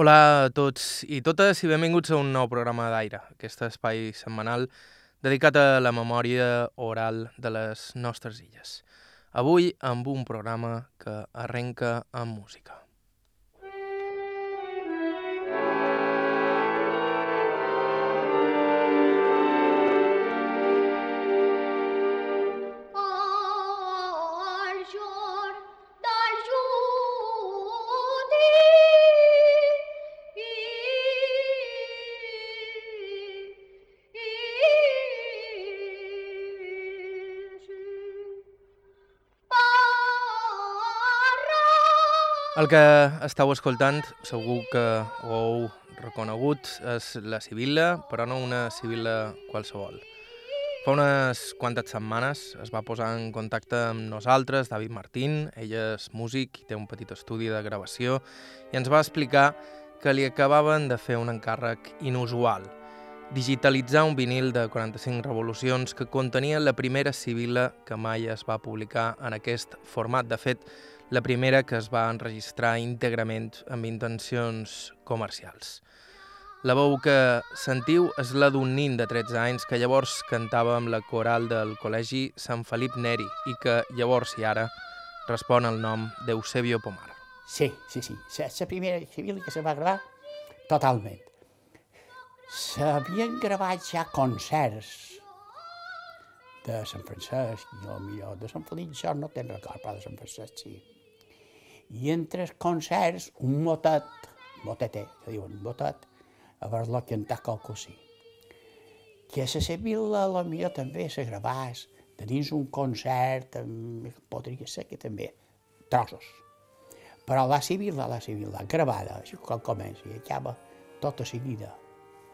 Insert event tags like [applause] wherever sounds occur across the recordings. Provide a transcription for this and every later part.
Hola a tots i totes i benvinguts a un nou programa d'Aire, aquest espai setmanal dedicat a la memòria oral de les nostres illes. Avui amb un programa que arrenca amb música. El que estàu escoltant, segur que ho heu reconegut, és la Sibilla, però no una Sibilla qualsevol. Fa unes quantes setmanes es va posar en contacte amb nosaltres, David Martín, ell és músic i té un petit estudi de gravació, i ens va explicar que li acabaven de fer un encàrrec inusual, digitalitzar un vinil de 45 revolucions que contenia la primera Sibilla que mai es va publicar en aquest format. De fet, la primera que es va enregistrar íntegrament amb intencions comercials. La veu que sentiu és la d'un nin de 13 anys que llavors cantava amb la coral del col·legi Sant Felip Neri i que llavors i ara respon al nom d'Eusebio Pomar. Sí, sí, sí. La primera civil que se va gravar totalment. S'havien gravat ja concerts de Sant Francesc, i millor de Sant Felip, jo no te'n record, però de Sant Francesc sí i entre els concerts un motet, motete, que diuen motet, a veure que cantar qualque sí. Que a la Sevilla la millor també se gravàs, de dins un concert, podria ser que també, trossos. Però la Sevilla, la Sevilla, gravada, així com comença i acaba tota seguida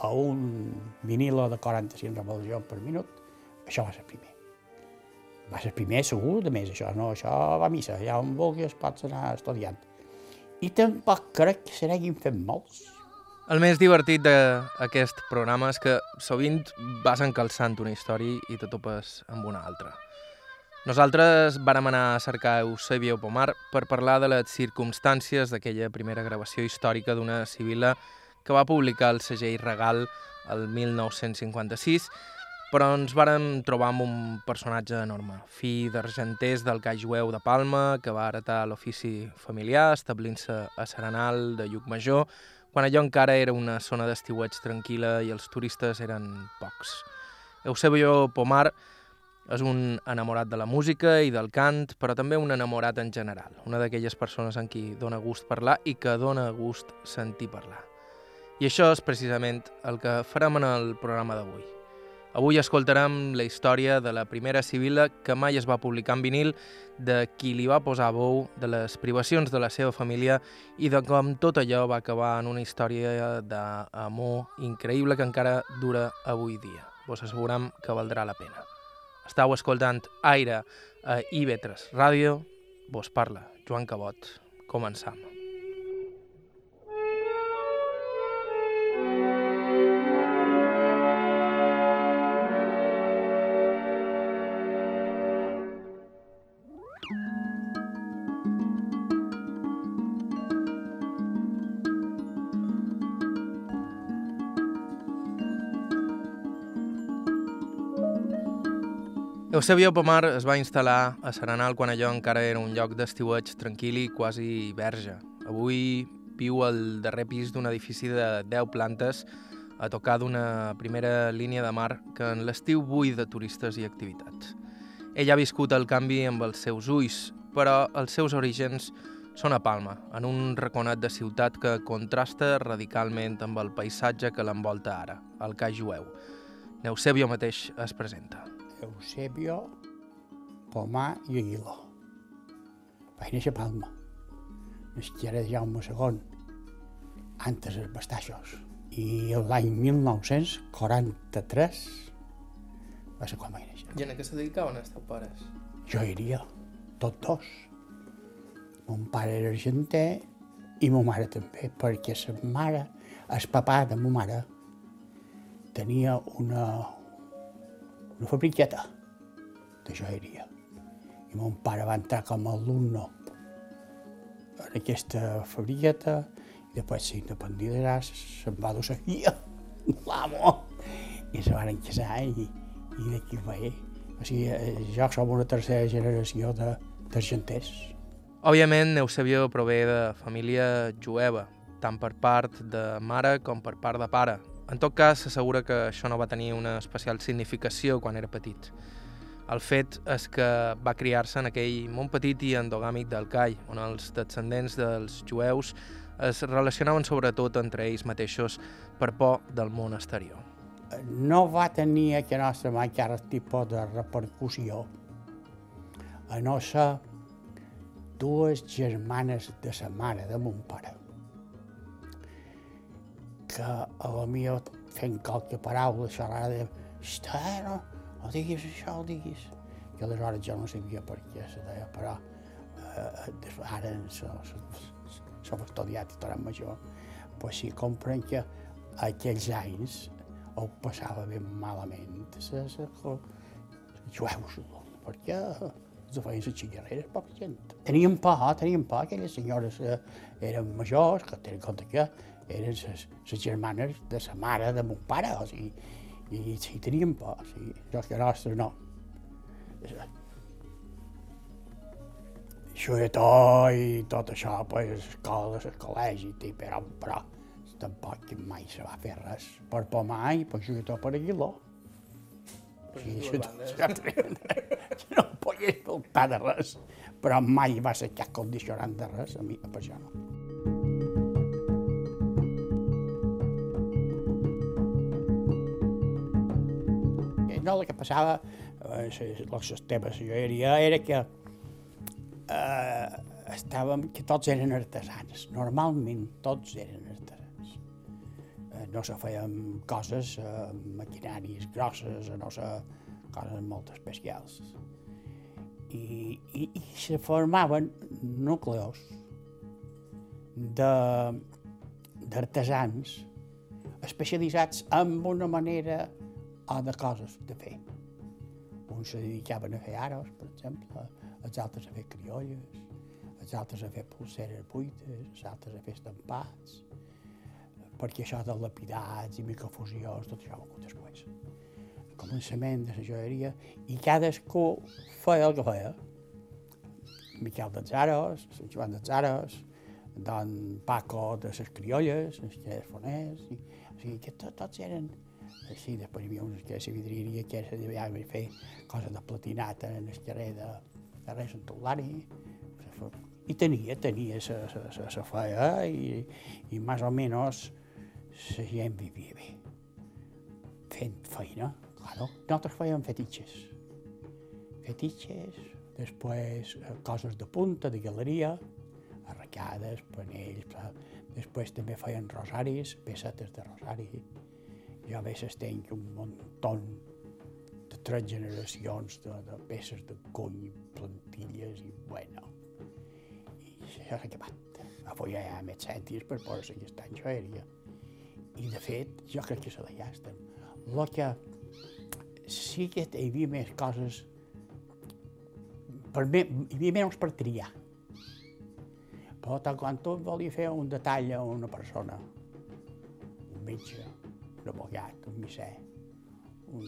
a un vinilo de 45 revolucions per minut, això va ser primer va ser primer segur, de més, això, no, això va a missa, ja on vulguis pots anar estudiant. I tampoc crec que se n'hagin fet molts. El més divertit d'aquest programa és que sovint vas encalçant una història i te topes amb una altra. Nosaltres vàrem anar a cercar Eusebio Pomar per parlar de les circumstàncies d'aquella primera gravació històrica d'una civila que va publicar el segell Regal el 1956 però ens vàrem trobar amb un personatge enorme, fill d'argenters del Cai Jueu de Palma, que va heretar l'ofici familiar, establint-se a Serenal de Llucmajor, quan allò encara era una zona d'estiueig tranquil·la i els turistes eren pocs. Eusebio Pomar és un enamorat de la música i del cant, però també un enamorat en general, una d'aquelles persones en qui dona gust parlar i que dona gust sentir parlar. I això és precisament el que farem en el programa d'avui. Avui escoltarem la història de la primera civila que mai es va publicar en vinil, de qui li va posar bou, de les privacions de la seva família i de com tot allò va acabar en una història d'amor increïble que encara dura avui dia. Vos assegurem que valdrà la pena. Estau escoltant Aire a IB3 Ràdio. Vos parla Joan Cabot. Començam. Eusebio Pomar es va instal·lar a Serenal quan allò encara era un lloc d'estiueig tranquil i quasi verge. Avui viu al darrer pis d'un edifici de 10 plantes a tocar d'una primera línia de mar que en l'estiu bull de turistes i activitats. Ell ha viscut el canvi amb els seus ulls, però els seus orígens són a Palma, en un raconat de ciutat que contrasta radicalment amb el paisatge que l'envolta ara, el Cas Jueu. Neusebio mateix es presenta. Eusebio Pomar i Aguiló. Vaig néixer a Palma, nasquera de Jaume II, antes els bastaixos. I l'any 1943 va ser quan vaig néixer. I en què se dedicaven els teus pares? Jo iria, tots dos. Mon pare era argenter i ma mare també, perquè sa mare, el papà de ma mare, tenia una, una fabriqueta de joieria. I mon pare va entrar com a alumne en aquesta fabriqueta Després s'independitzarà, se'n va dur filla, l'amo, [laughs] i se van casar i, i d'aquí ve. O sigui, eh, jo som una tercera generació de- d'argenters. Òbviament, Eusebio prové de família jueva, tant per part de mare com per part de pare. En tot cas, s'assegura que això no va tenir una especial significació quan era petit. El fet és que va criar-se en aquell món petit i endogàmic del Cai, on els descendents dels jueus es relacionaven sobretot entre ells mateixos per por del món exterior. no va tenir a nostra mà cap tipus de repercussió a no ser dues germanes de sa mare, de mon pare, que a la millor fent qualque paraula xerrada «Està, no, no diguis això, no diguis». I aleshores jo no sabia per què se deia, però eh, ara som, estudiat i tornem major, pues sí, comprenc que aquells anys ho passava ben malament, se, se, se, jueus, perquè els feien les xillarreres poca gent. Tenien por, tenien por, aquelles senyores eh, eren majors, que tenen en compte que eren les, les germanes de sa mare, de mon pare, o sigui, i sí, tenien por, sí. Jo que nostre no. Això de tot i tot això, pues, escoles, el col·legi, però, però tampoc mai se va fer res per por mai, per això tot per Aguiló. Sí, això, [laughs] no em podia faltar de res, però mai va ser cap condicionant de res, a mi, per això no. No, el que passava, eh, les teves joieria, era que eh, estàvem, que tots eren artesans, normalment tots eren artesans. Eh, no se feien coses, eh, maquinaris grosses, no se coses molt especials. I, i, i se formaven núcleos d'artesans especialitzats en una manera o de coses de fer. Uns se dedicaven a fer aros, per exemple, els altres a fer criolles, els altres a fer pulseres buides, els altres a fer estampats, perquè això de lapidats i microfusions, tot això ho després. El començament de la joieria, i cadascú feia el que feia. Miquel dels Aros, Sant Joan dels Aros, don Paco de les criolles, els que foners, i, o sigui que tot, tots eren així, després hi havia uns que se vidrieria que se devia fer coses de platinat en el carrer de, Reis Sant Eulari, i tenia, tenia sa feia i, i més o menys la gent vivia bé. Fent feina, claro. Nosaltres fèiem fetitxes. Fetitxes, després eh, coses de punta, de galeria, arracades, panells, després també feien rosaris, pesetes de rosari. Jo a vegades tenc un muntó de tres generacions de, de peces de cony, plantilles i bueno. I això s'ha acabat. Avui ja hi ha més cèntims per poder seguir estant joieria. I de fet, jo crec que se la gasten. El que sí que hi havia més coses, per me, hi havia menys per triar. Però tant quan tu volia fer un detall a una persona, un metge, un abogat, un misser, un,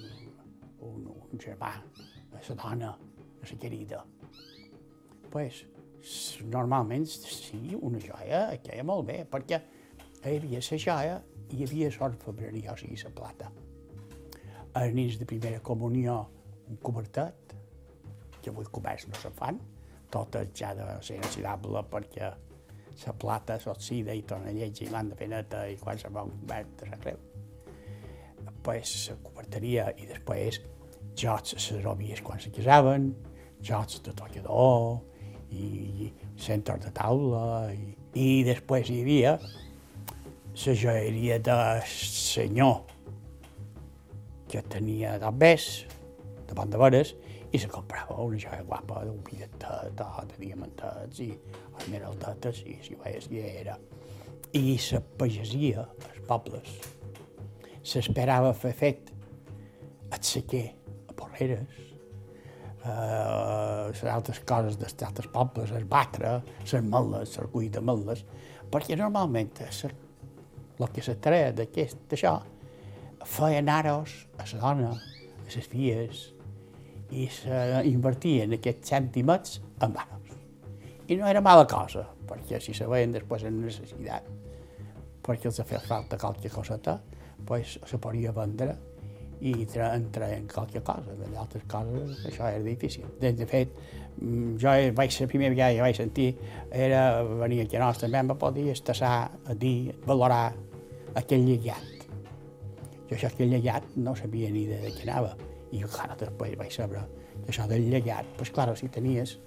un, un germà, la dona, la querida, pues, normalment sí, una joia queia molt bé, perquè hi havia la joia i hi havia l'orfebreria, o sigui, la plata. A nits de primera comunió, un cobertet, que avui comerç no se fan, totes ja de ser inoxidable perquè la plata s'oxida i torna lleig i l'han de fer neta i quan se va un cobert de la creu. Pues la coberteria i després jocs a les robies quan se casaven, jocs de tocador, i centres de taula, i, i després hi havia la joieria de senyor que tenia d'obès, de Pont de Veres, i se comprava una joia guapa d'un bitlletet, de, de diamantets i esmeraldetes, i si veies que era. I la pagesia, els pobles, s'esperava fer fet el sequer a Porreres, eh, les altres coses dels altres pobles, el batre, les meles, el cull de meles, perquè normalment el que se treia d'això feien aros a la dona, a les filles, i s'invertien aquests cèntims en aros. I no era mala cosa, perquè si se veien després en necessitat, perquè els feia falta qualque coseta, pues, se podia vendre i entrar en qualque cosa. De altres coses això era difícil. De, de fet, mm, jo vaig la primera vegada que vaig sentir era venir aquí a nostre també em va poder estassar a dir, valorar aquell llegat. Jo això, aquell llegat, no sabia ni de, de què anava. I clar, després vaig saber que això del llegat, doncs clar, si tenies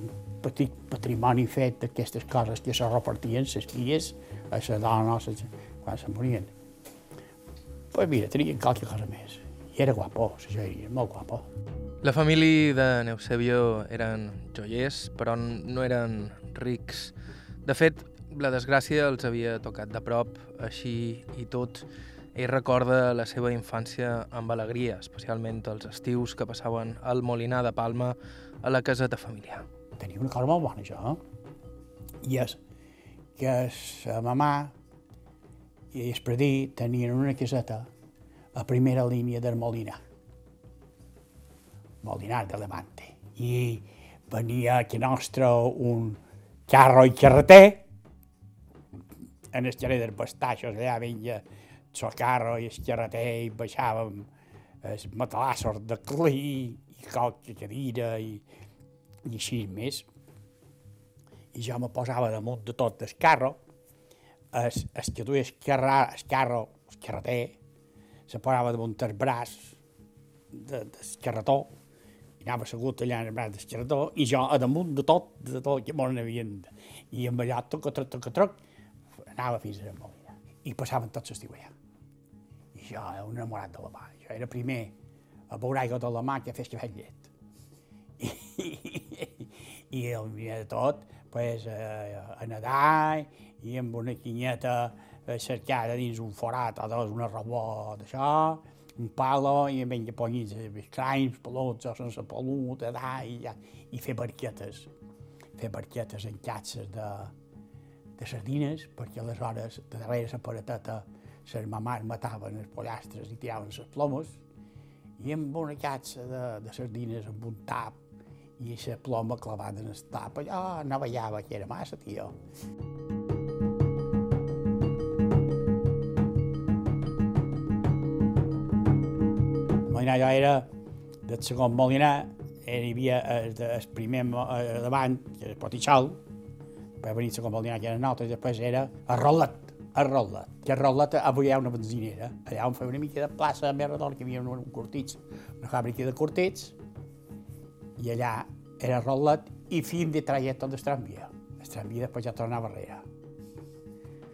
un petit patrimoni fet d'aquestes coses que se repartien, les filles, a les dones, quan se morien pues mira, tenia qualque cosa més. I era guapo, la joieria, molt guapo. La família de Neusebio eren joiers, però no eren rics. De fet, la desgràcia els havia tocat de prop, així i tot. Ell recorda la seva infància amb alegria, especialment els estius que passaven al Molinar de Palma a la caseta familiar. Tenia una cosa molt bona, això. I és que sa mamà i Espredí tenien una caseta a primera línia del Molinar, Molinar de Levante. I venia aquí nostre un carro i carreter, en el carrer dels Bastaixos, allà venia el carro i el carreter i baixàvem els matalassos de clí i qualque cadira i, i així més. I jo me posava damunt de tot el carro es, es que duia carro, el carreter, se posava damunt el braç de, del carretó, i anava assegut allà en el braç del carretó, i jo a damunt de tot, de tot que m'on havien... I amb allà, toc, toc, toc, toc, anava fins a la Molina. I passaven tots l'estiu allà. I jo un enamorat de la mà. Jo era primer a veure aigua de la mà que fes cafè llet. [laughs] I, i, i el dia de tot, pues, eh, a nedar i amb una quinyeta eh, cercada dins un forat o dos, una rabó d'això, un palo i amb ell ponyits cranys, peluts o sense pelut, allà, i, ja, i fer barquetes, fer barquetes en catxes de, de sardines, perquè aleshores, de darrere la parateta, les mamars mataven els pollastres i tiraven les plomes, i amb una catxa de, de sardines amb un tap i la ploma clavada en el tap, allò no ballava que era massa, tio. Molinar jo era del segon Molinar, hi havia el, el primer eh, davant, que era Potichal, després venir segon Molinar, que era nostre, i després era el Rolet, el Rolet, que el Rolet avui hi ha una benzinera, allà on feia una mica de plaça a Merredol, que hi havia un, cortits, una fàbrica de cortits, i allà era rotllat i fin de trajecte del tramvia. El tramvia després ja tornava enrere,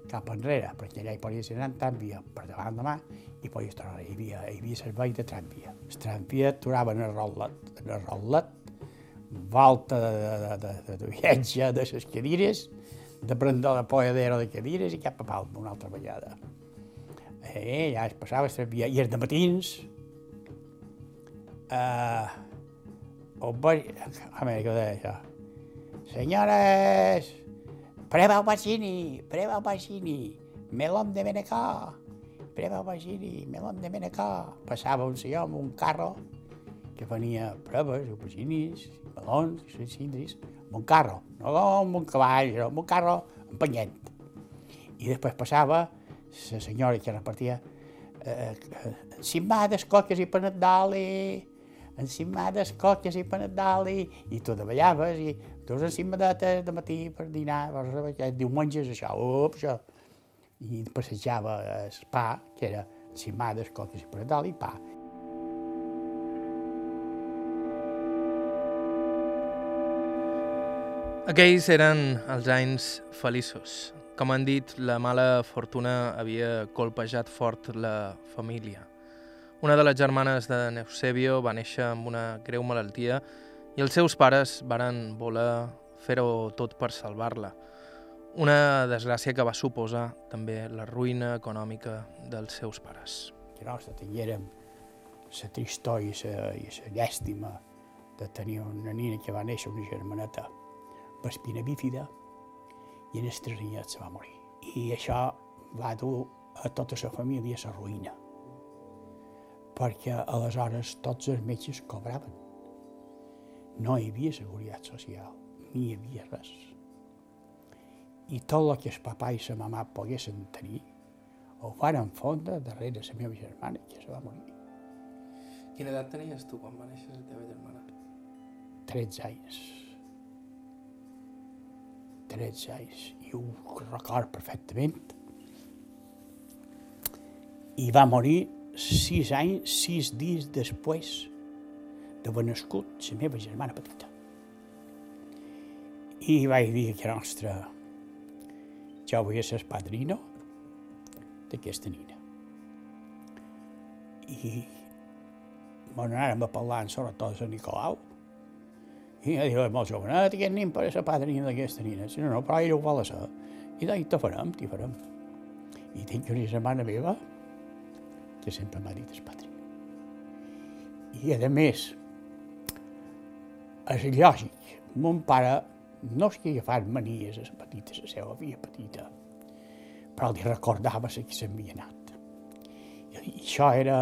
cap enrere, perquè allà hi podies anar en tramvia per davant de mà i podies tornar. Hi havia, hi havia servei de tramvia. El tramvia aturava en el rotllat, en el rotllat, volta de, de, de, de, de viatge de les cadires, de prendre la poadera de cadires i cap a Palma una altra vegada. Eh, ja es passava el tramvia, i els de matins, eh, os voy... A veure, què deia això? Senyores, preva el bacini, preva el bacini, melón de Benecà, preva el bacini, melón de Benecà. Passava un senyor amb un carro que venia preves, bacinis, melons, cindris, amb un carro, no amb un cavall, no, amb un carro empenyent. I després passava la senyora que repartia eh, eh, encimades, coques i panet d'oli, encimades, coques i panet d'oli, i tu davallaves, i dos encimadetes de matí per dinar, per diumenges, això, up, això. I passejava el pa, que era encimades, coques i d'oli, i pa. Aquells eren els anys feliços. Com han dit, la mala fortuna havia colpejat fort la família. Una de les germanes de Neusebio va néixer amb una greu malaltia i els seus pares varen voler fer-ho tot per salvar-la. Una desgràcia que va suposar també la ruïna econòmica dels seus pares. Nostre tinguérem la tristor i la, i la llàstima de tenir una nina que va néixer, una germaneta, amb espina bífida, i en els tres anyets se va morir. I això va dur a tota la família a la ruïna, perquè aleshores tots els metges cobraven. No hi havia seguretat social, ni hi havia res. I tot el que el papà i la mamà poguessin tenir, ho varen fondre darrere la meva germana, que se va morir. Quina edat tenies tu quan va néixer la teva germana? 13 anys. 13 anys. I ho record perfectament. I va morir sis anys, sis dies després d'haver nascut la meva germana petita. I vaig dir que nostra, volia ser padrino d'aquesta nina. I me n'anàrem a parlar sobretot de Nicolau, i ella diu, és molt jovenet, aquest nin per ser padrina d'aquesta nina. Si no, no, però ella ho vol ser. I doncs, te farem, t'hi farem. I tinc una germana meva que sempre m'ha dit el padrí. I, a més, és lògic, mon pare no és que agafar manies a la petita, la seva filla petita, però li recordava la que s'havia anat. I això era...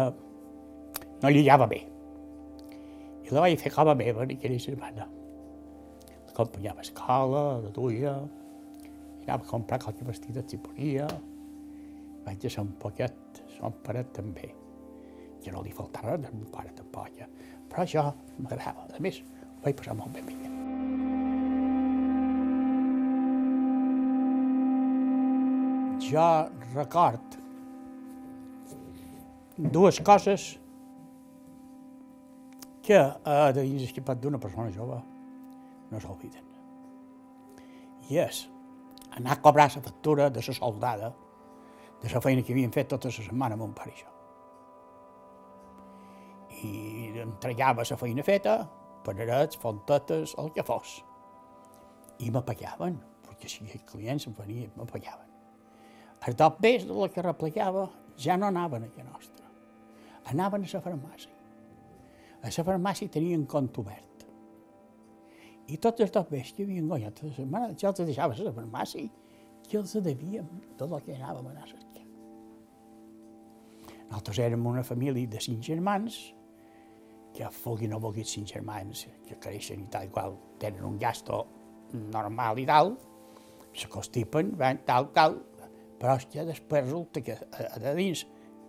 no li lligava bé. I la vaig fer com a meva, aquella setmana. L'acompanyava a escola, la duia, anava a comprar qualque vestit si podia. Vaig deixar un poquet, son pare també. Que no li faltava res, mon pare tampoc. Ja. Però això m'agradava. A més, ho vaig passar molt bé amb ella. Jo record dues coses que a dins l'esquipat d'una persona jove no s'obliden. I és anar a cobrar la factura de la soldada de la feina que havien fet tota la setmana amb un pare i jo. I entregava la feina feta, panarets, fontetes, el que fos. I me pagaven, perquè si els clients em venien, me pagaven. Els dobbers de la que replegava ja no anaven a la nostra, anaven a la farmàcia. A la farmàcia tenien compte obert. I tots els dobbers que havien guanyat la setmana, ja els deixava a la farmàcia que els devíem tot el que anàvem a anar a cercar. Nosaltres érem una família de cinc germans, que vulguin o vulguin cinc germans, que creixen i tal, igual tenen un gasto normal i tal, se constipen, tal, tal, però que després resulta que a, a dins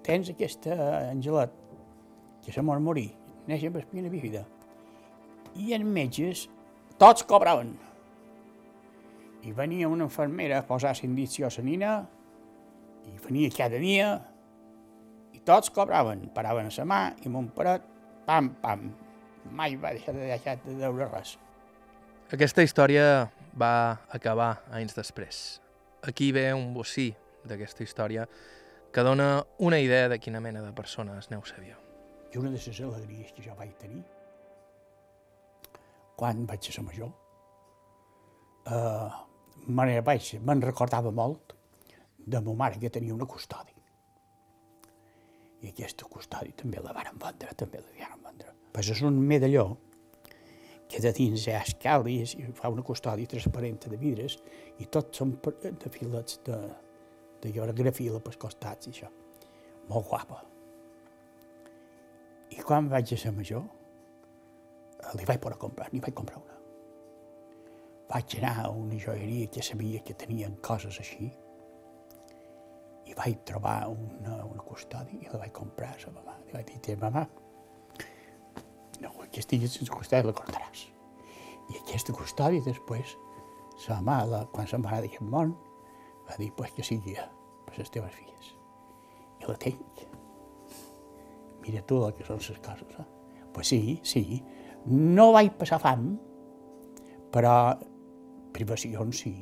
tens aquesta angelet que se mor morir, neix amb espina bífida. I els metges tots cobraven. I venia una infermera a posar l'indició a la nina, i venia cada dia, i tots cobraven, paraven a la mà, i mon pare, pam, pam, mai va deixar de deixar de deure res. Aquesta història va acabar anys després. Aquí ve un bocí d'aquesta història que dona una idea de quina mena de persones Neu Savió. I una de les alegries que jo vaig tenir quan vaig ser major, eh, me'n vaig, me'n recordava molt de ma mare que tenia una custòdia. I aquesta custòdia també la varen vendre, també la varen vendre. Pues és un medalló que de dins hi ha escales i fa una custòdia transparent de vidres i tots són de filets de, de grafila pels costats i això. Molt guapa. I quan vaig a ser major, li vaig poder comprar, n'hi vaig comprar una. Vaig anar a una joieria que sabia que tenien coses així i vaig trobar una, una custòdia i la vaig comprar a la mamà. Li vaig dir, mamà, no, aquesta custòdia la cortaràs. I aquesta custòdia després, sa la, quan se'n va anar d'aquest món, va dir, pues que sigui per les teves filles. I la tinc. Mira tu el que són les coses. Eh? Pues sí, sí. No vaig passar fam, però privacions sí.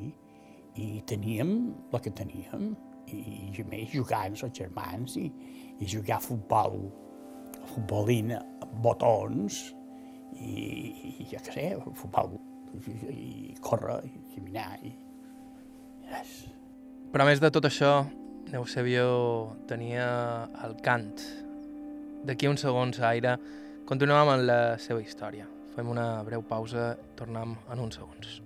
I teníem el que teníem. I, i més amb els germans i, i jugar a futbol, amb botons i, i ja que sé, futbol i, i córrer i caminar i... Yes. Però a més de tot això, Eusebio tenia el cant. D'aquí uns segons, Aire, continuem amb la seva història. Fem una breu pausa, tornem en uns segons.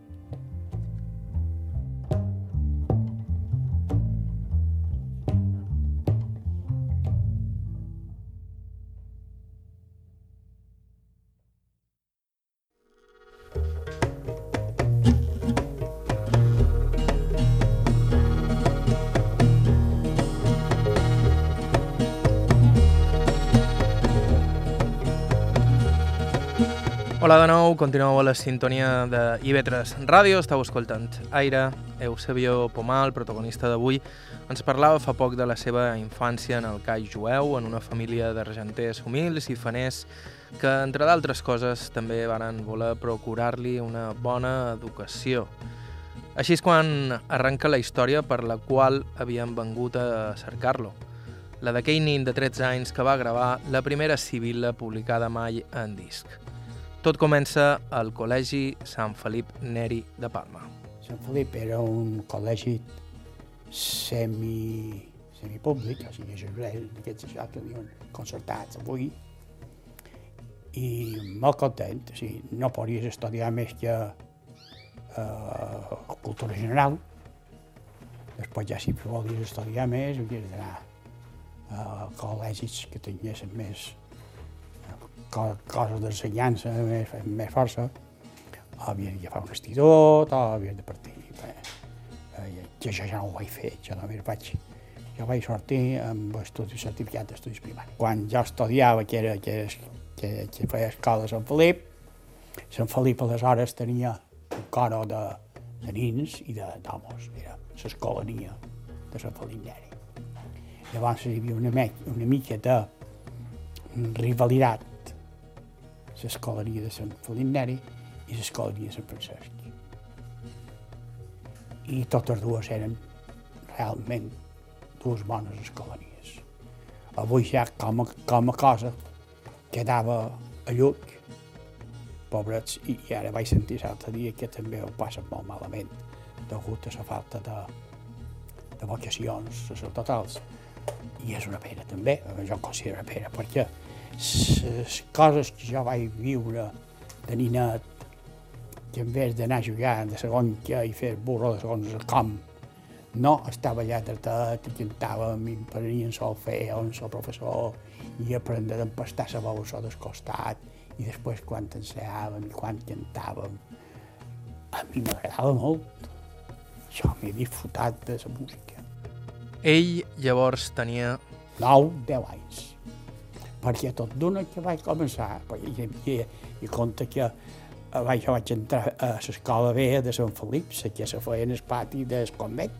Hola de nou, continueu a la sintonia de IB3 Ràdio, estàu escoltant Aire. Eusebio Pomar, el protagonista d'avui, ens parlava fa poc de la seva infància en el call jueu, en una família d'argenters humils i faners que, entre d'altres coses, també varen voler procurar-li una bona educació. Així és quan arrenca la història per la qual havien vengut a cercar-lo. La d'aquell nin de 13 anys que va gravar la primera civil·la publicada mai en disc. Tot comença al Col·legi Sant Felip Neri de Palma. Sant Felip era un col·legi semi, semipúblic, o sigui, d'aquests això que diuen concertats avui, i molt content, o sigui, no podies estudiar més que eh, cultura general, després ja si volies estudiar més, havies d'anar a col·legis que tinguessin més coses d'ensenyança més, més força, havia d'agafar un institut o havia de partir. Bé, eh, jo això ja no ho vaig fer, jo només vaig, jo vaig sortir amb estudis certificat d'estudis primaris. Quan jo estudiava, que, era, que, que, que feia escola a Sant Felip, Sant Felip aleshores tenia un coro de, de nins i d'homes, era l'escolania de Sant Felip Neri. Llavors hi havia una, una mica de rivalitat l'escolania de Sant Felip Neri i l'escolania de Sant Francesc. I totes dues eren realment dues bones escolanies. Avui ja com a, com a cosa quedava a lluc, pobrets, i, i ara vaig sentir l'altre dia que també ho passen molt malament degut a la falta de, de vocacions totals. I és una pena també, jo considero una pena, perquè les coses que jo vaig viure de ninet, que en vez d'anar a jugar de segon que i fer burro de segons camp, no estava allà tratat i cantàvem i prenia en solfeo, en el professor, i aprendre a empastar la bossa del costat, i després quan ensayàvem i quan cantàvem, a mi m'agradava molt. Jo m'he disfrutat de la música. Ell llavors tenia... 9, 10 anys perquè tot d'una que vaig començar, perquè i, i compte que eh, vaig, vaig entrar a l'escola B de Sant Felip, que se feia en el pati del convent,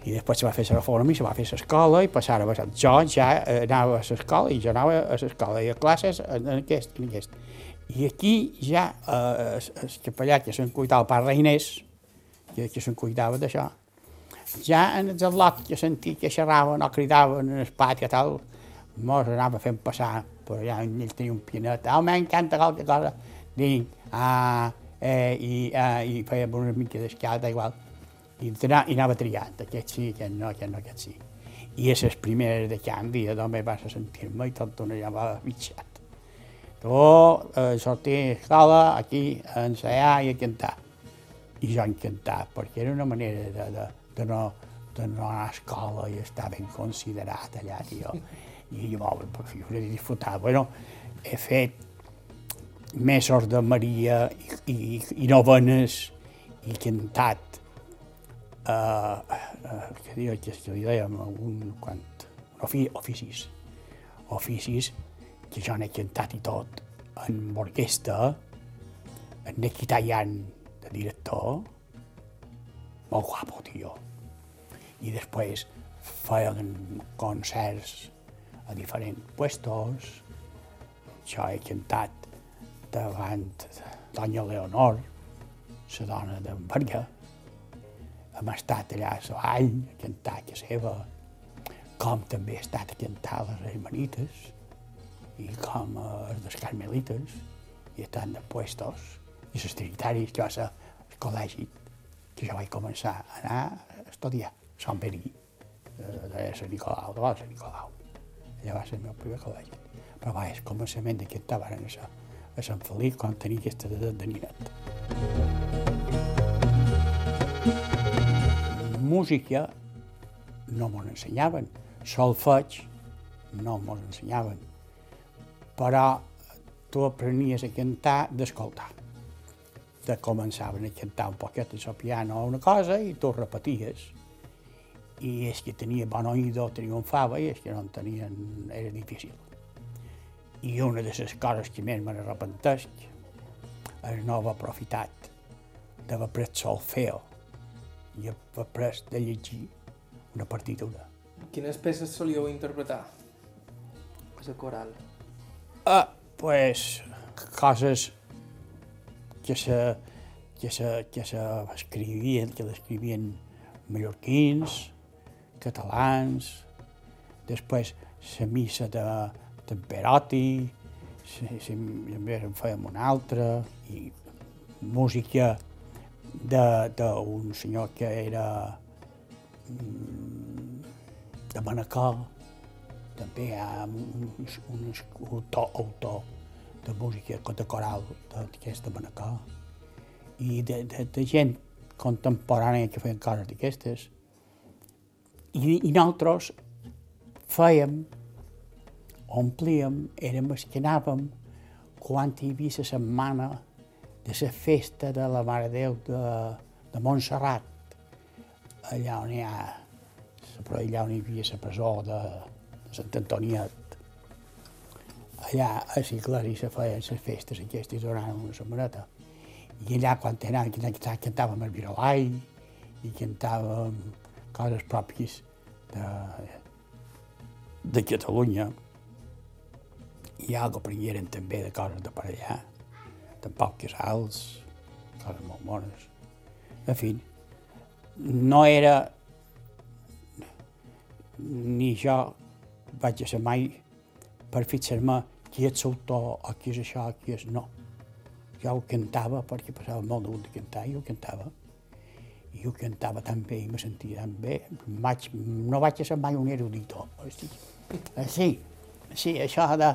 i després se va fer la reforma i se va fer l'escola i passava a Jo ja anava a l'escola i jo anava a l'escola. I a classes en aquest, en aquest. I aquí ja eh, el capellà que se'n cuidava, el pare Reinés, que, que se'n cuidava d'això, ja en el lot que sentia que xerraven o cridaven en el pati i tal, mos anava fent passar, però ja ell tenia un pianet, oh, m'encanta qualque cosa, dic, ah, eh, i, ah, i feia una mica d'escalda, igual, i, i anava triant, aquest sí, aquest no, aquest no, aquest sí. I a les primeres de canvi, també vas a sentir-me i tot una ja va bitxat. Tu, eh, sortir a l'escola, aquí, a ensaiar i a cantar. I jo encantat, perquè era una manera de, de, de, no, de no anar a escola i estar ben considerat allà, tio i molt, perquè jo he disfrutat. Bueno, he fet mesos de Maria i, i, i novenes i cantat uh, que, diu, que, li dèiem un quant, ofi, oficis, oficis que jo n'he cantat i tot en orquestra, en Neki Tallant de director, molt guapo, tio. I després feien concerts a diferents puestos. Jo he cantat davant Doña Leonor, la dona d'en Berga. Hem estat allà a la vall a cantar que seva, com també he estat a cantar les hermanites i com els dels carmelites i tant de puestos i els trinitaris que va ser el col·legi que jo vaig començar a anar a estudiar a Sant Perí, de Sant Nicolau, de Sant Nicolau. Allà va ser el meu primer col·legi. Però va, és començament de cantar van això, a Sant Felip quan tenia aquesta edat de ninet. Música no m'ho ensenyaven, solfeig no m'ho ensenyaven, però tu aprenies a cantar d'escoltar. De començaven a cantar un poquet al piano una cosa i tu repeties i és que tenia bon oïdo triomfava i és que no en tenien, era difícil. I una de les coses que més me n'arrepenteix és no haver aprofitat d'haver pres solfeo i haver pres de llegir una partitura. Quines peces solíeu interpretar? A la coral. Ah, pues, coses que se, que se, que se escrivien, que l'escrivien mallorquins, catalans, després la missa de Temperati, també en fèiem una altra, i música d'un senyor que era mm, de Manacor, també hi ha un, un autor, autor de música de coral d'aquesta Manacor i de, de, de gent contemporània que feien coses d'aquestes. I, I nosaltres fèiem, omplíem, érem els que anàvem quan hi havia la setmana de la festa de la Mare Déu de, de Montserrat, allà on hi ha, però allà on hi havia la presó de, de Sant Antoniet. Allà a l'església se feien les festes aquestes durant una setmaneta. I allà, quan anàvem, cantàvem el virolai i cantàvem coses pròpies de, de Catalunya. I algo aprengueren també de coses de per allà, de Pau Casals, coses molt bones. En fi, no era ni jo vaig a ser mai per fixar-me qui és l'autor o qui és això, qui és no jo ho cantava perquè passava molt de de cantar i ho cantava. I ho cantava tan bé i me sentia tan bé. Vaig, no vaig ser mai un erudito. Eh, sí, sí, això de,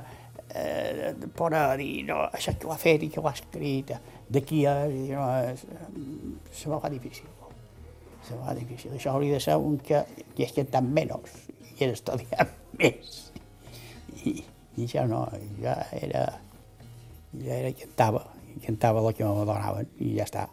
eh, de poder dir, no, això que ho ha fet i que ho ha escrit, d'aquí a... No, se me fa difícil. Se me fa difícil. Això hauria de ser un que hi és cantant menys i és estudiant [laughs] més. I, i això no, ja era, ja era cantava cantava el que me donaven i ja està.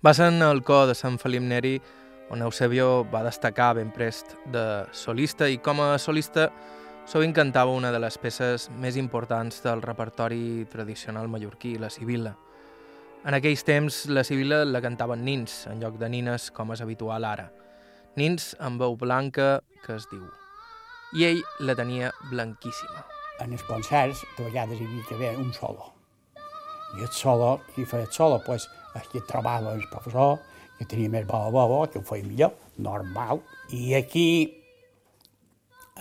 Va ser en el cor de Sant Felip Neri on Eusebio va destacar ben prest de solista i com a solista sovint cantava una de les peces més importants del repertori tradicional mallorquí, la Sibila. En aquells temps, la Sibila la cantaven nins, en lloc de nines com és habitual ara. Nins amb veu blanca, que es diu. I ell la tenia blanquíssima. En els concerts, de vegades hi havia que haver un solo. I el solo, qui feia el solo? Pues, aquí trobava el professor, que tenia més bo bo, que ho feia millor, normal. I aquí,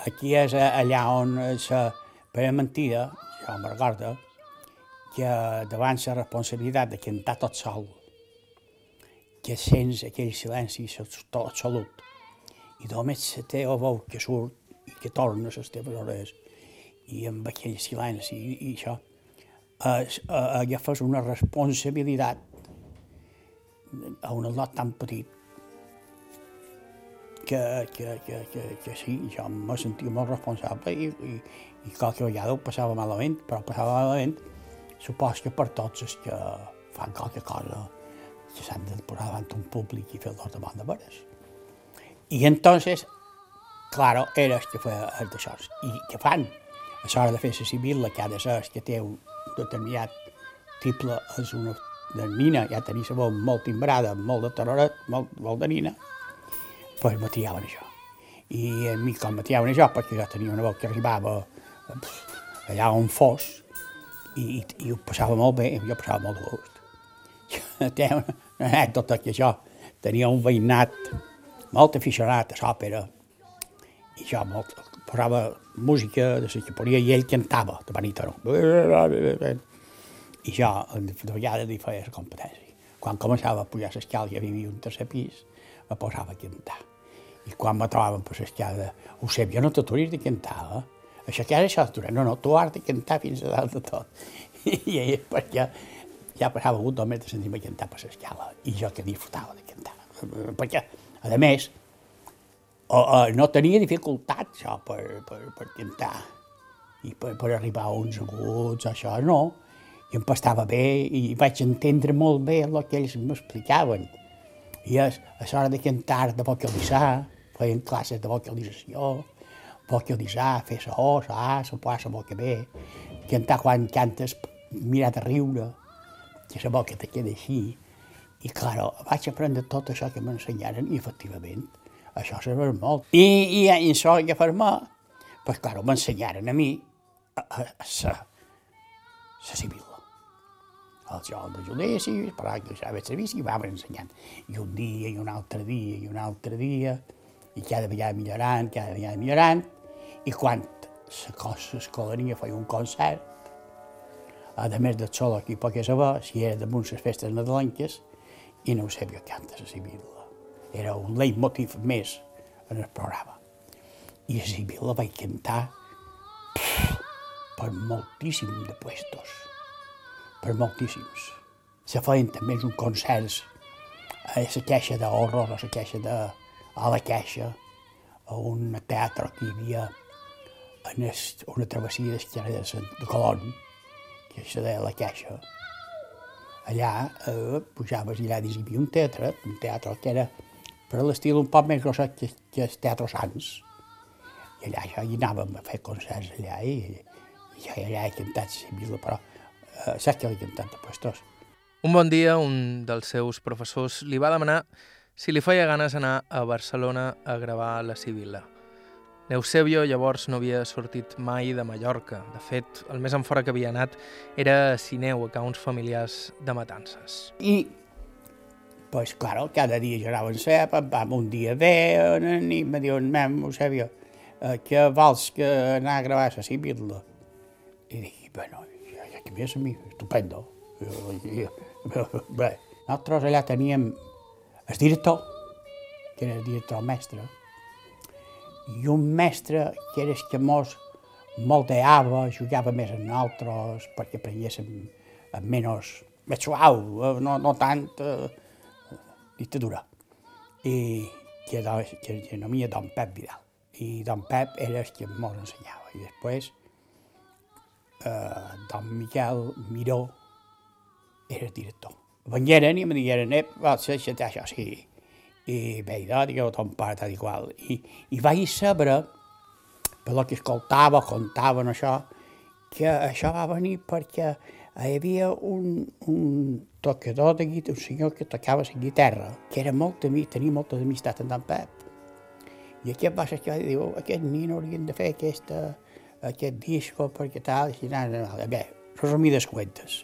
aquí és allà on la per mentida, jo me'n recordo, que davant la responsabilitat de cantar tot sol, que sents aquell silenci absolut, i només la teva veu que surt i que torna a les teves orelles, i amb aquell silenci i, i això, eh, agafes una responsabilitat a un lot tan petit que, que, que, que, que sí, jo me sentia molt responsable i, i, i qualque vegada ho passava malament, però passava malament supos que per tots els que fan qualque cosa que s'han de posar davant un públic i fer-los de bona veres. I entonces, claro, era el que feia el d'això. I què fan? A l'hora de fer la civil, la que ha de ser que té un determinat triple és una de nina, ja tenia la veu molt timbrada, molt de taroret, molt, molt de nina, doncs pues me triaven això. I a mi com me triaven això, perquè jo tenia una veu que arribava pff, allà on fos, i, i, i ho passava molt bé, jo passava molt de gust. [laughs] Té una, anècdota que jo tenia un veïnat molt aficionat a l'òpera, i jo molt, posava música de la que podia i ell cantava de barítono I jo, de vegades, hi feia la competència. Quan començava a pujar l'escala, ja vivia un tercer pis, me posava a cantar. I quan me trobaven per l'escala, ho sé, jo no t'aturis de cantar, eh? Això que ara això no, no, tu has de cantar fins a dalt de tot. [laughs] I ell, perquè ja passava un dos metres de sentir-me cantar per l'escala, i jo que disfrutava de cantar. Perquè, a més, no tenia dificultat, això, per, per, per cantar i per, per arribar a uns aguts, això no, i em passava bé i vaig entendre molt bé el que ells m'explicaven. I és, a l'hora de cantar, de vocalitzar, feien classes de vocalització, vocalitzar, fer la O, la A, la poa, la boca bé, cantar quan cantes, mirar de riure, que la boca te queda així. I, claro, vaig aprendre tot això que m'ensenyaren i, efectivament, això serveix molt. I, i, i això que per mi, pues, claro, m'ensenyaren a mi a, a, a, a civil el joc de judici, però a servici i vam ensenyant. I un dia, i un altre dia, i un altre dia, i cada vegada millorant, cada vegada millorant, i quan la cosa l'escolania feia un concert, a més de sol aquí poc saber si era damunt les festes nadalenques, i no ho sabia cantar la Sibila. Era un leitmotiv més en el programa. I a Sibila vaig cantar per moltíssim de puestos per moltíssims. Se feien també uns concerts a la caixa d'horror, a la caixa de... a la caixa, a un teatre que hi havia en es, una travessia d'esquerra de, de Colón, que se deia la caixa. Allà eh, pujaves i allà hi havia un teatre, un teatre que era per l'estil un poc més grosset que, que el Teatre Sants. I allà ja hi anàvem a fer concerts allà i, i ja allà he cantat la vila, però saps que li cantant de puestos. Un bon dia, un dels seus professors li va demanar si li feia ganes anar a Barcelona a gravar la Sibila. Eusebio llavors no havia sortit mai de Mallorca. De fet, el més enfora que havia anat era a Sineu, a uns familiars de Matances. I, pues claro, cada dia jo anava en cep, vam un dia bé, i me diuen, mem, Eusebio, eh, que vols que anar a gravar la Sibila? I dic, bueno, que més a mi, estupendo. Bé, nosaltres allà teníem el director, que era el director mestre, i un mestre que era el que mos moldeava, jugava més en nosaltres perquè aprenguéssim menys, més suau, no, no tant eh, dictadura. I que, que, que no havia don Pep Vidal. I don Pep era el que mos ensenyava. I després eh, don Miquel Miró era el director. Vengueren i em digueren, eh, va ser això, això, sí. I bé, digueu, ton pare, tal i qual. I, I vaig saber, per lo que escoltava, contaven això, que això va venir perquè hi havia un, un tocador de guitarra, un senyor que tocava la guitarra, que era molt amic, tenia molta amistat amb en Pep. I aquest va ser que diu, aquest nen haurien de fer aquesta, aquest disco perquè tal, i tal, bé, resumides cuentes.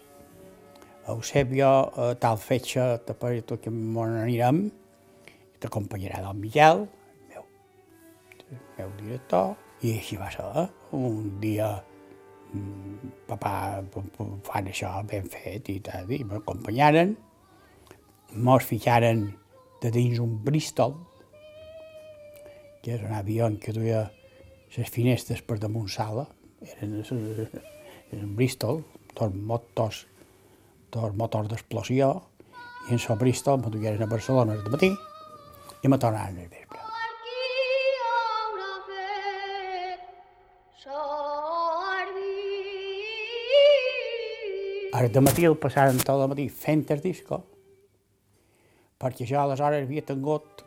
Eusebio, eh, tal fetge, te parito que m'on anirem, t'acompanyarà del Miquel, el meu, el meu director, i així va ser. Eh? Un dia mm, papà fan això ben fet i tal, i m'acompanyaren, mos fixaren de dins un Bristol, que és un avió que duia les finestres per damunt sala, eren, eren Bristol, dos motors, dos motors d'explosió, i en so Bristol me dugueren a Barcelona de matí i me tornaren al vespre. De matí el passaren tot el matí fent el disco, perquè jo aleshores havia tingut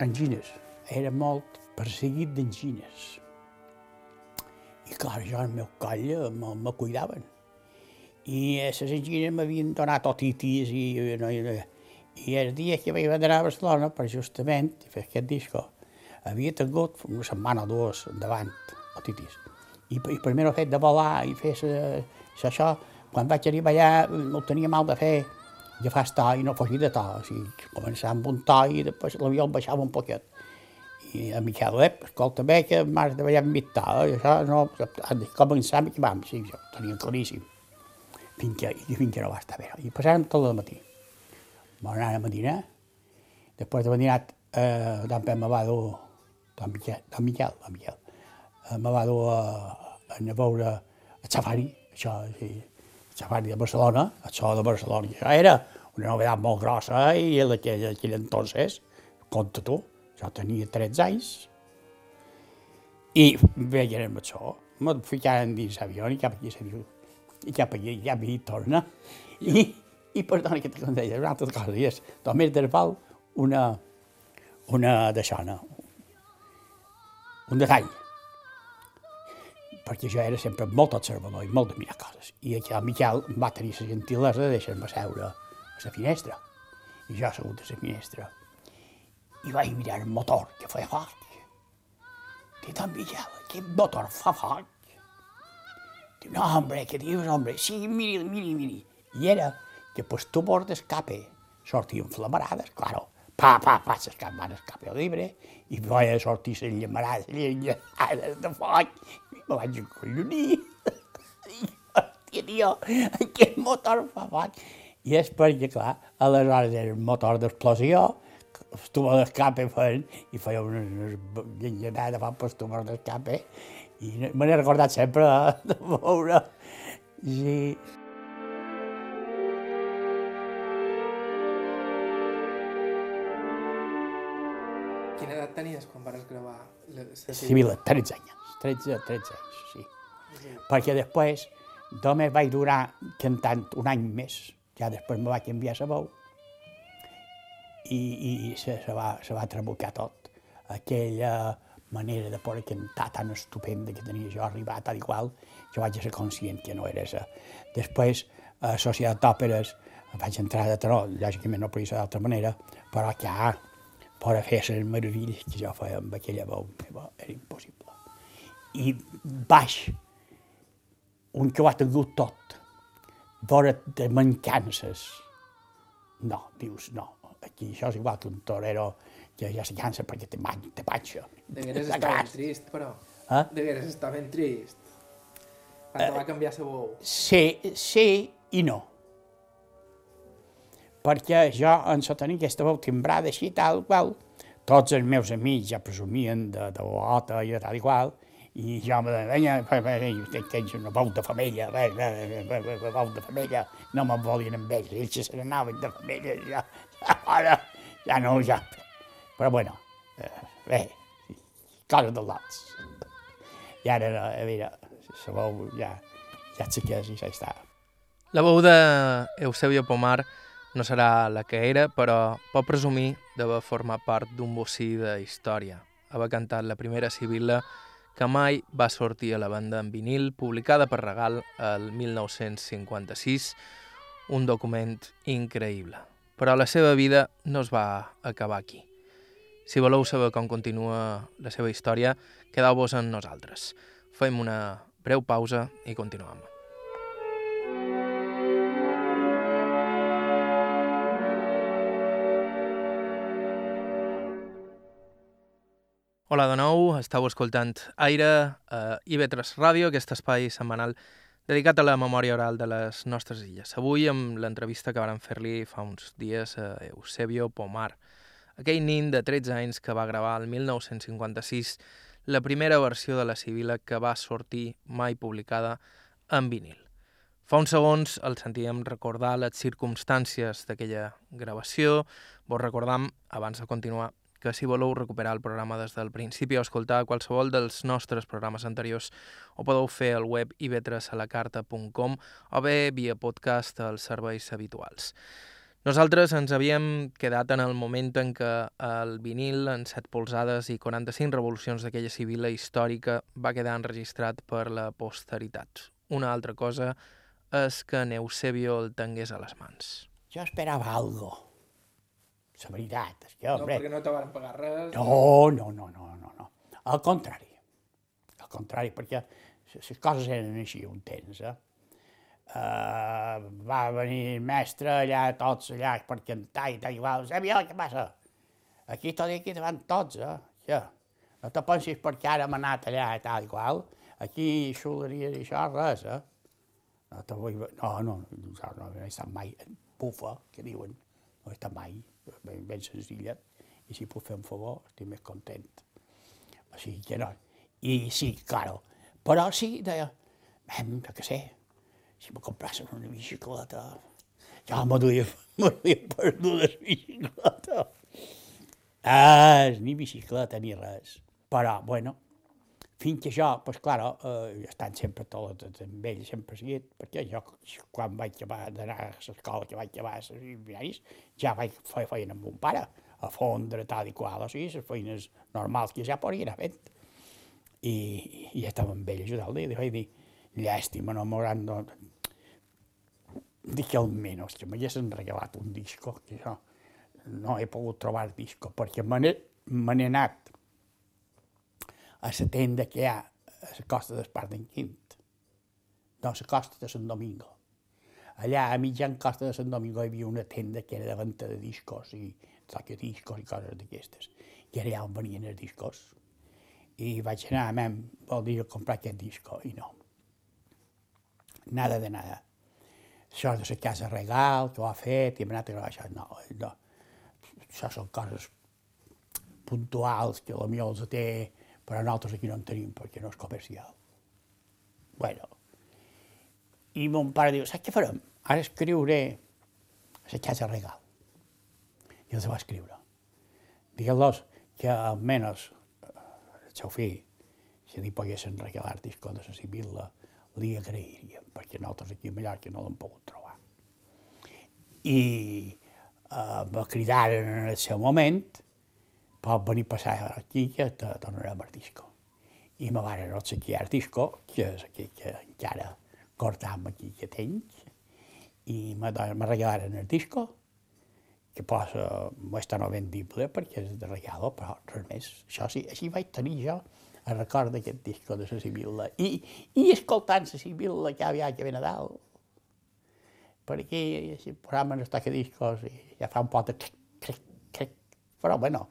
angines. Era molt perseguit d'angines. I clar, jo el meu coll eh, me, me cuidaven. I les angines m'havien donat otitis i, no, i, i el dia que vaig anar a Barcelona per justament fer aquest disco, havia tingut una setmana o dues davant otitis. I, i primer fet de volar i fer això, quan vaig arribar allà no tenia mal de fer, ja fas to i no fugir de to, o sigui, començar amb un to i després l'avió el baixava un poquet i a Miquel, eh, escolta bé que m'has de ballar amb mitjà, eh? això no, has de començar amb vam, sí, jo tenia claríssim. fins que, i fins que no va estar bé. I passàrem tot el matí. Vam anar a dinar, després de dinat, eh, també me va dur, don Miquel, don Miquel, don Miquel, eh, me va dur a, a, a veure el safari, això, sí, el safari de Barcelona, això de Barcelona, això era una novedat molt grossa eh, i aquell, aquell entonces, compta tu, jo tenia 13 anys, i veien això, me ficaren dins l'avió i cap aquí s'avió, i cap aquí, cap aquí torna. I, i perdona que te deia, una altra cosa, i és, només del val una, una d'això, no? un detall, perquè jo era sempre molt observador i molt de mirar coses. I aquí el Miquel va tenir la gentilesa de deixar-me seure a la finestra. I jo assegut a la finestra. I vaig mirar el motor, que feia foc. Dic, don Miquel, aquest motor fa foc. Diu, no, hombre, què dius, hombre? Sí, miri, miri, miri. I era que pues tu por d'escape sortien flamarades, claro, pa, pa, pa, s'escap van escape el llibre, i vaig sortir les llamarades, les llamarades de foc, i me vaig acollonir. Hòstia, tio, aquest motor fa foc. I és perquè, clar, aleshores era un motor d'explosió, tubo d'escape feien, i feia unes, unes llenyanades fan per tubos d'escape, i me n'he recordat sempre de, de veure. Sí. Quina edat tenies quan vas gravar la Civil, 13 anys, 13, 13 anys, sí. sí. Perquè després només vaig durar cantant un any més, ja després me vaig enviar a veu, i, i se, se, va, se va trabucar tot. Aquella manera de poder cantar tan estupenda que tenia jo arribat, tal i qual, jo vaig ser conscient que no era esa. Després, a Societat d'Òperes, vaig entrar de tenor, lògicament no podia ser d'altra manera, però que ja, per fer les meravelles que jo feia amb aquella veu meva, era impossible. I baix, un que ho ha tingut tot, vora de mancances, no, dius, no, aquí això és igual que un torero que ja se cansa perquè te, man, te panxa. Degueres estar ben trist, però. Eh? Degueres estar ben trist. Quan te va canviar la veu. Sí, sí i no. Perquè jo, en so tenir aquesta veu timbrada així, tal qual, tots els meus amics ja presumien de, de bota i de tal i qual, i jo me deia, tens una veu de femella, veu de femella, no me'n volien amb ells, ells se n'anaven de femella, ja, [laughs] ara, ja no, ja. Però bueno, eh, bé, coses dels lots. I ara, no, mira, la veu ja, ja sé que és i ja està. La veu d'Eusebio Pomar no serà la que era, però pot presumir d'haver format part d'un bocí de història. Haver cantat la primera civila que mai va sortir a la banda en vinil, publicada per Regal el 1956, un document increïble. Però la seva vida no es va acabar aquí. Si voleu saber com continua la seva història, quedeu-vos amb nosaltres. Fem una breu pausa i continuem. Hola de nou, estàu escoltant Aire a IB3 Ràdio, aquest espai setmanal dedicat a la memòria oral de les nostres illes. Avui amb l'entrevista que varen fer-li fa uns dies a Eusebio Pomar, aquell nin de 13 anys que va gravar el 1956 la primera versió de la Sibila que va sortir mai publicada en vinil. Fa uns segons el sentíem recordar les circumstàncies d'aquella gravació. Vos recordam, abans de continuar, que si voleu recuperar el programa des del principi o escoltar qualsevol dels nostres programes anteriors ho podeu fer al web ivetresalacarta.com o bé via podcast als serveis habituals. Nosaltres ens havíem quedat en el moment en què el vinil en 7 polzades i 45 revolucions d'aquella civila històrica va quedar enregistrat per la posteritat. Una altra cosa és que Neusebio el tingués a les mans. Jo esperava algo. La veritat, és que, hombre... No, perquè no te van pagar res. No, no, no, no, no, no. Al contrari. Al contrari, perquè les coses eren així un temps, eh? Uh, va venir el mestre allà, tots allà, per cantar i tal, igual. Sabia què passa? Aquí tot i aquí te van tots, eh? Ja. No te pensis perquè ara hem anat allà i tal i qual. Aquí xuleries i això, res, eh? No, te vull... no, no, no, no, no he estat mai bufa, que diuen, no he estat mai, ben, ben senzilla, i si puc fer un favor, estic més content. O sigui que no. I sí, claro, però sí, deia, hem, que sé, si me comprassen una bicicleta, ja me duia, [laughs] me duia perdut la bicicleta. Ah, ni bicicleta ni res. Però, bueno, fins que jo, doncs, clar, eh, estan sempre tot amb ell, sempre seguit, perquè jo, quan vaig acabar d'anar a l'escola, que vaig acabar a seminaris, ja vaig fer feina amb un pare, a fondre tal i qual, o sigui, les feines normals que ja podria anar fent. I, i estava amb ell ajudant-li, i vaig dir, llàstima, no m'hauran de... Dic almenys que m'haguessin regalat un disco, que jo no he pogut trobar disco, perquè me n'he anat a la tenda que hi ha a la costa d'Espart d'en Quint. No, a la costa de Sant Domingo. Allà, a mitjan costa de Sant Domingo, hi havia una tenda que era de venda de discos i discos i coses d'aquestes. I era allà on venien els discos. I vaig anar, mem, vol dir comprar aquest disco, i no. Nada de nada. Això de la casa regal, que ho ha fet, i hem anat a gravar això. No, no. Això són coses puntuals que potser els té però nosaltres aquí no en tenim perquè no és comercial. Bueno, i mon pare diu, saps què farem? Ara escriuré a la casa regal. I els va escriure. Digue'ls que almenys el seu fill, si li poguessin regalar disco de la Sibilla, li agrairíem, perquè nosaltres aquí a Mallorca no l'hem pogut trobar. I eh, me cridaren en el seu moment, pot venir a passar aquí que te donarem el disco. I me van obsequiar el disco, que és aquell que encara cortam aquí que tens, i me, me regalaren disco, que posa, no està no vendible perquè és de regalo, però res més. Això sí, així vaig tenir jo el record d'aquest disco de la Sibilla. I, i escoltant la Sibilla que havia que ve Nadal, per aquí, si programa no està que discos, i ja fa un pot de cric, cric, cric, però bueno,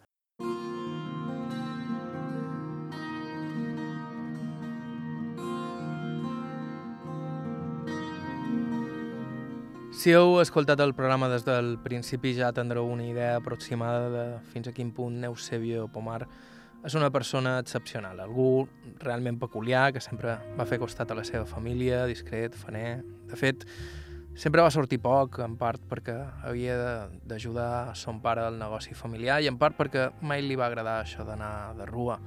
Si heu escoltat el programa des del principi ja tindreu una idea aproximada de fins a quin punt Eusebio Pomar és una persona excepcional, algú realment peculiar que sempre va fer costat a la seva família, discret, faner. De fet, sempre va sortir poc, en part perquè havia d'ajudar son pare al negoci familiar i en part perquè mai li va agradar això d'anar de rua.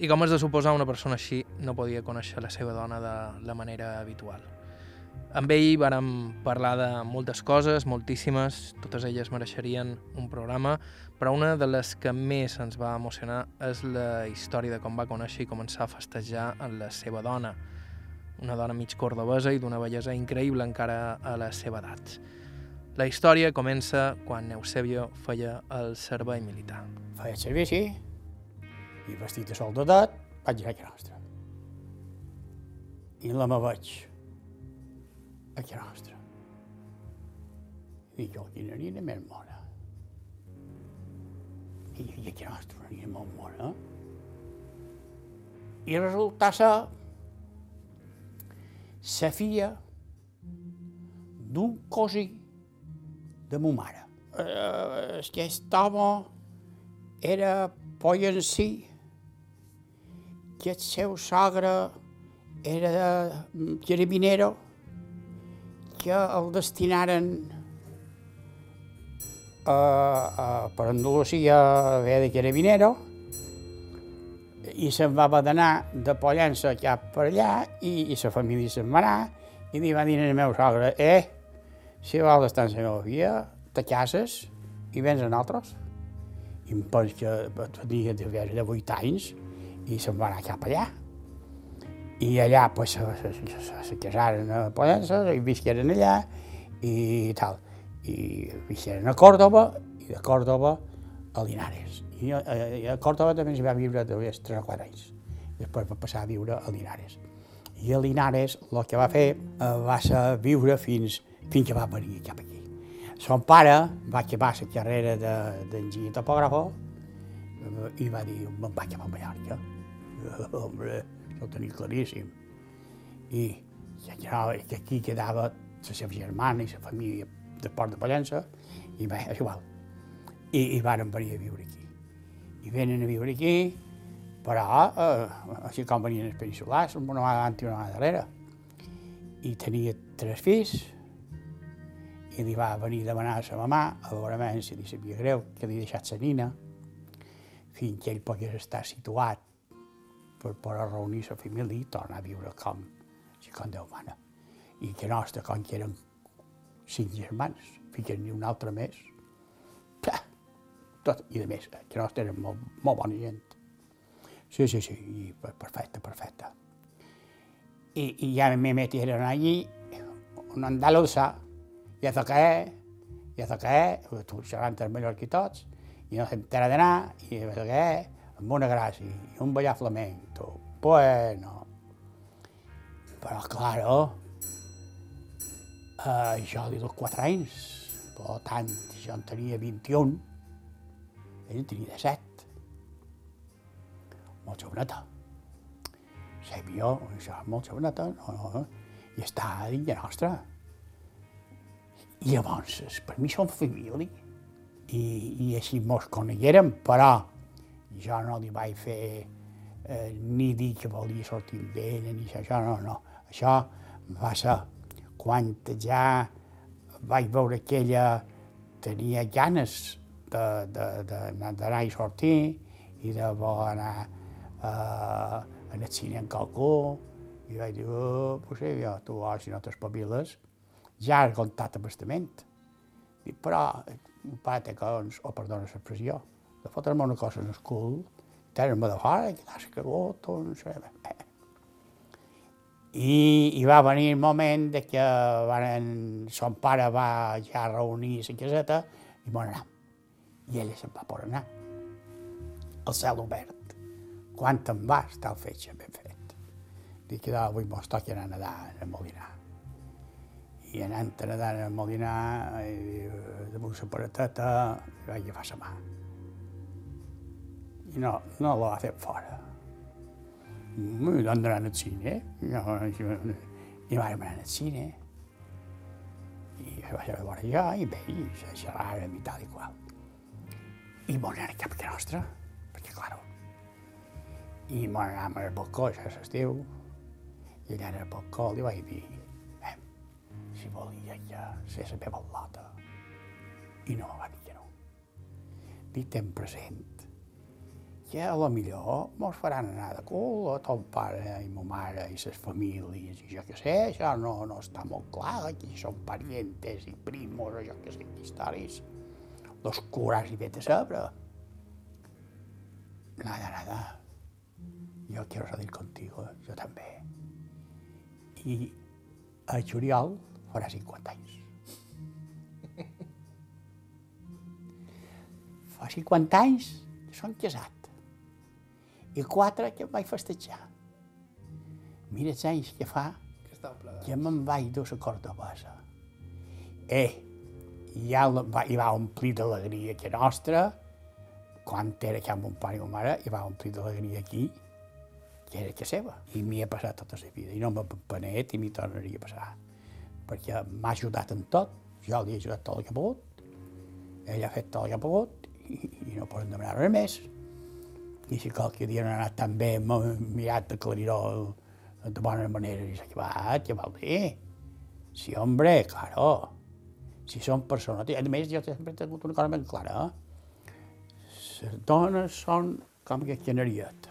I com és de suposar, una persona així no podia conèixer la seva dona de la manera habitual. Amb ell vàrem parlar de moltes coses, moltíssimes, totes elles mereixerien un programa, però una de les que més ens va emocionar és la història de com va conèixer i començar a festejar amb la seva dona, una dona mig cordobesa i d'una bellesa increïble encara a la seva edat. La història comença quan Eusebio feia el servei militar. Feia el servici i vestit de soldadat vaig anar a nostra. I la me veig i a casa nostra una nina molt mona. I resulta ser la filla d'un cosí de ma mare. Eh, aquest home era poyencí, que el seu sogre era de carabinero, que el destinaren a, a, per Andalusia a haver de carabinero i se'n va haver d'anar de Pollença cap per allà i, i la família se'n va anar i li va dir al meu sogre, eh, si vols estar amb la meva filla, te cases i vens a nosaltres. I em penso que tenia de 8 anys i se'n va anar cap allà. I allà pues, se, casaren a Pollença i visqueren allà i tal. I visqueren a Còrdoba i de Còrdoba a Linares. I a, a, a Còrdoba també s'hi va viure de 3 o 4 anys. Després va passar a viure a Linares. I a Linares el que va fer eh, va ser viure fins, fins que va venir cap aquí. Son pare va acabar la carrera d'enginyer de, topògrafo eh, i va dir, me'n vaig a Mallorca. [laughs] Hombre, ho tenia claríssim. I que, que aquí quedava la seva germana i la família de Port de Pollença, i bé, és igual. I, i varen venir a viure aquí. I venen a viure aquí, però eh, així com venien els peninsulars, una mà davant i una mà darrere. I tenia tres fills, i li va venir a demanar a la mamà, a veure si li sabia greu, que li deixat la nina, fins que ell pogués estar situat per poder reunir la família i tornar a viure com, si com Déu mana. I que nostre, com que eren cinc germans, fiquen ni un altre més, tot, i de més, que nostre eren molt, molt bona gent. Sí, sí, sí, i perfecte, perfecte. Y, y ya me metieron allí, una andaluza, i a tocar, i a tocar, tu xerrant el millor que tots, i no s'entera d'anar, i a tocar, amb una gràcia, i un ballar flamenc, tu, bueno. Però, claro, eh, jo li dono quatre anys, per tant, jo en tenia 21, ell en tenia 17. Molt joveneta. Jo, això és molt joveneta, no, no, i està dins de nostra. I llavors, per mi som família, i, i així mos coneguérem, però jo no li vaig fer eh, ni dir que volia sortir amb ella, ni això, no, no. Això va ser quan ja vaig veure que ella tenia ganes d'anar i sortir i de voler anar eh, en el cine amb qualcú, i vaig dir, oh, pues sí, jo, tu, oh, si no t'espaviles, ja has comptat a bastament. I, però un pare té cons, o oh, perdona l'expressió, de fotre-me una cosa en el cul, treure-me de fora, i quedar-se cagot, o no sé. I, I va venir el moment de que van, son pare va ja reunir la caseta i bon anar. I ella se'n va por anar. El cel obert. Quan te'n vas, el fetge ben fet. Dic que avui mos toca anar a nedar a Molinar i anant a nedar a Molinar, i damunt la parateta, vaig agafar la mà. I no, no la va fer fora. I vam anar al cine, no, i vam anar al cine. I vaig a veure jo, i bé, i xerràvem i tal i qual. I m'ho anava cap que nostra, perquè, clar, i m'ho anàvem al balcó, això és l'estiu, i allà el balcó li vaig dir, si volia ja ser la meva lota. I no va dir que no. Li ten present que a lo millor mos faran anar de cul a ton pare i ma mare i les famílies i jo què sé, això no, no està molt clar, que són parientes i primos o jo què sé, històries. Los curas i vete a saber. Nada, nada. Yo quiero salir contigo, yo també. I a juliol farà 50 anys. [laughs] Fa 50 anys que som casat. I quatre que em vaig festejar. Mira els anys que fa que me'n vaig dur la cordobesa. Eh, ja va, hi va omplir d'alegria que nostra, quan era que amb un pare i una mare, i va omplir d'alegria aquí, que era que seva. I m'hi ha passat tota la vida, i no m'ha penet i m'hi tornaria a passar perquè m'ha ajudat en tot, jo li he ajudat tot el que ha pogut, ell ha fet tot el que ha pogut i, i no poden demanar res més. I si qualque dia no ha anat tan bé, m'ha mirat d'aclarir-ho de bona manera i s'ha acabat, què vol dir? Sí, hombre, claro. Si són persones... A més, jo sempre he tingut una cosa ben clara. Les dones són com que canariet.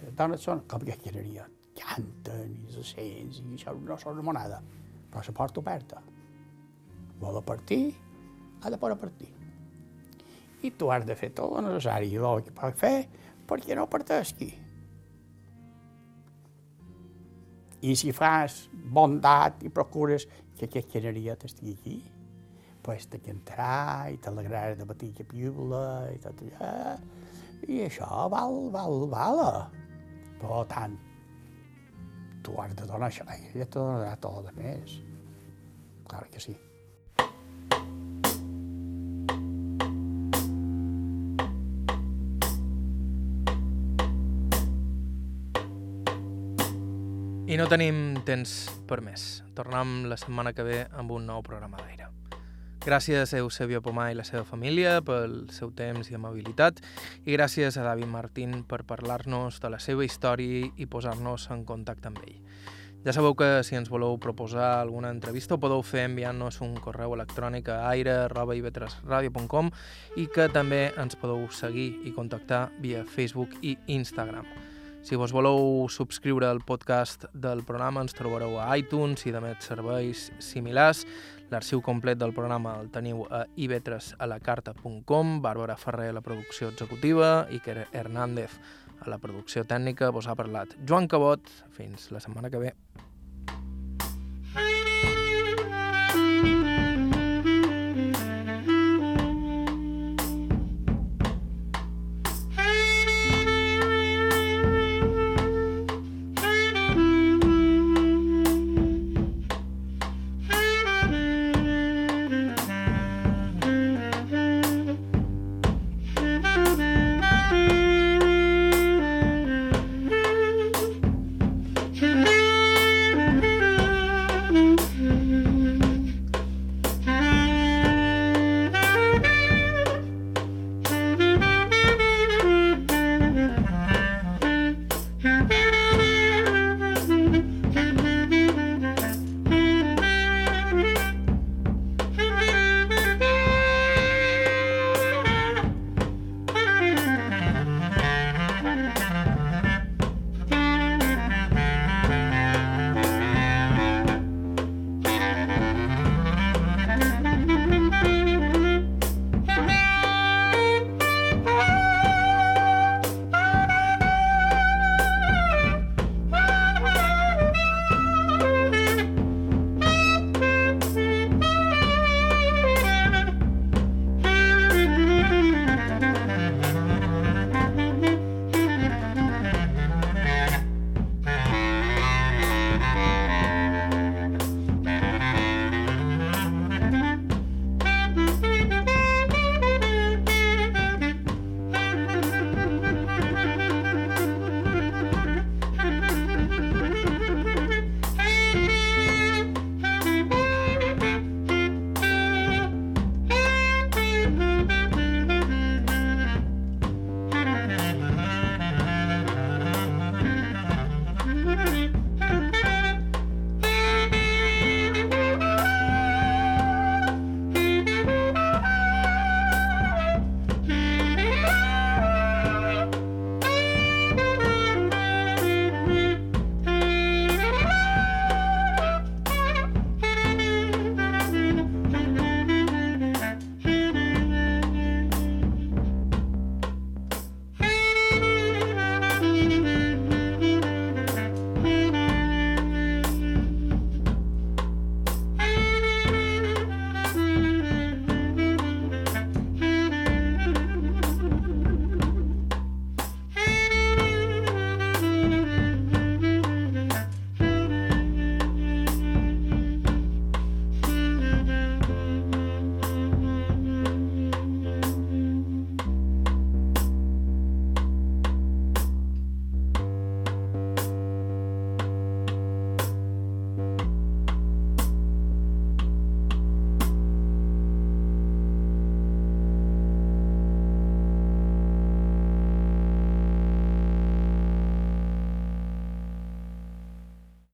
Les dones són com que canariet canten i se sents i això no són monada, però la porta oberta. Vol partir, ha de poder partir. I tu has de fer tot el necessari i el que pots fer perquè no partesqui. I si fas bondat i procures que aquest canaria estigui aquí, pues te cantarà i t'alegrarà de batir que piula i tot allò. I això val, val, val. Per tant, tu has de donar això, ella te donarà tot el més. Clar que sí. I no tenim temps per més. Tornem la setmana que ve amb un nou programa d'aire. Gràcies a Eusebio Pomà i la seva família pel seu temps i amabilitat i gràcies a David Martín per parlar-nos de la seva història i posar-nos en contacte amb ell. Ja sabeu que si ens voleu proposar alguna entrevista ho podeu fer enviant-nos un correu electrònic a aire.ivetresradio.com i que també ens podeu seguir i contactar via Facebook i Instagram. Si vos voleu subscriure al podcast del programa ens trobareu a iTunes i més serveis similars. L'arxiu complet del programa el teniu a ivetresalacarta.com, Bàrbara Ferrer a la producció executiva, Iker Hernández a la producció tècnica, vos ha parlat Joan Cabot. Fins la setmana que ve.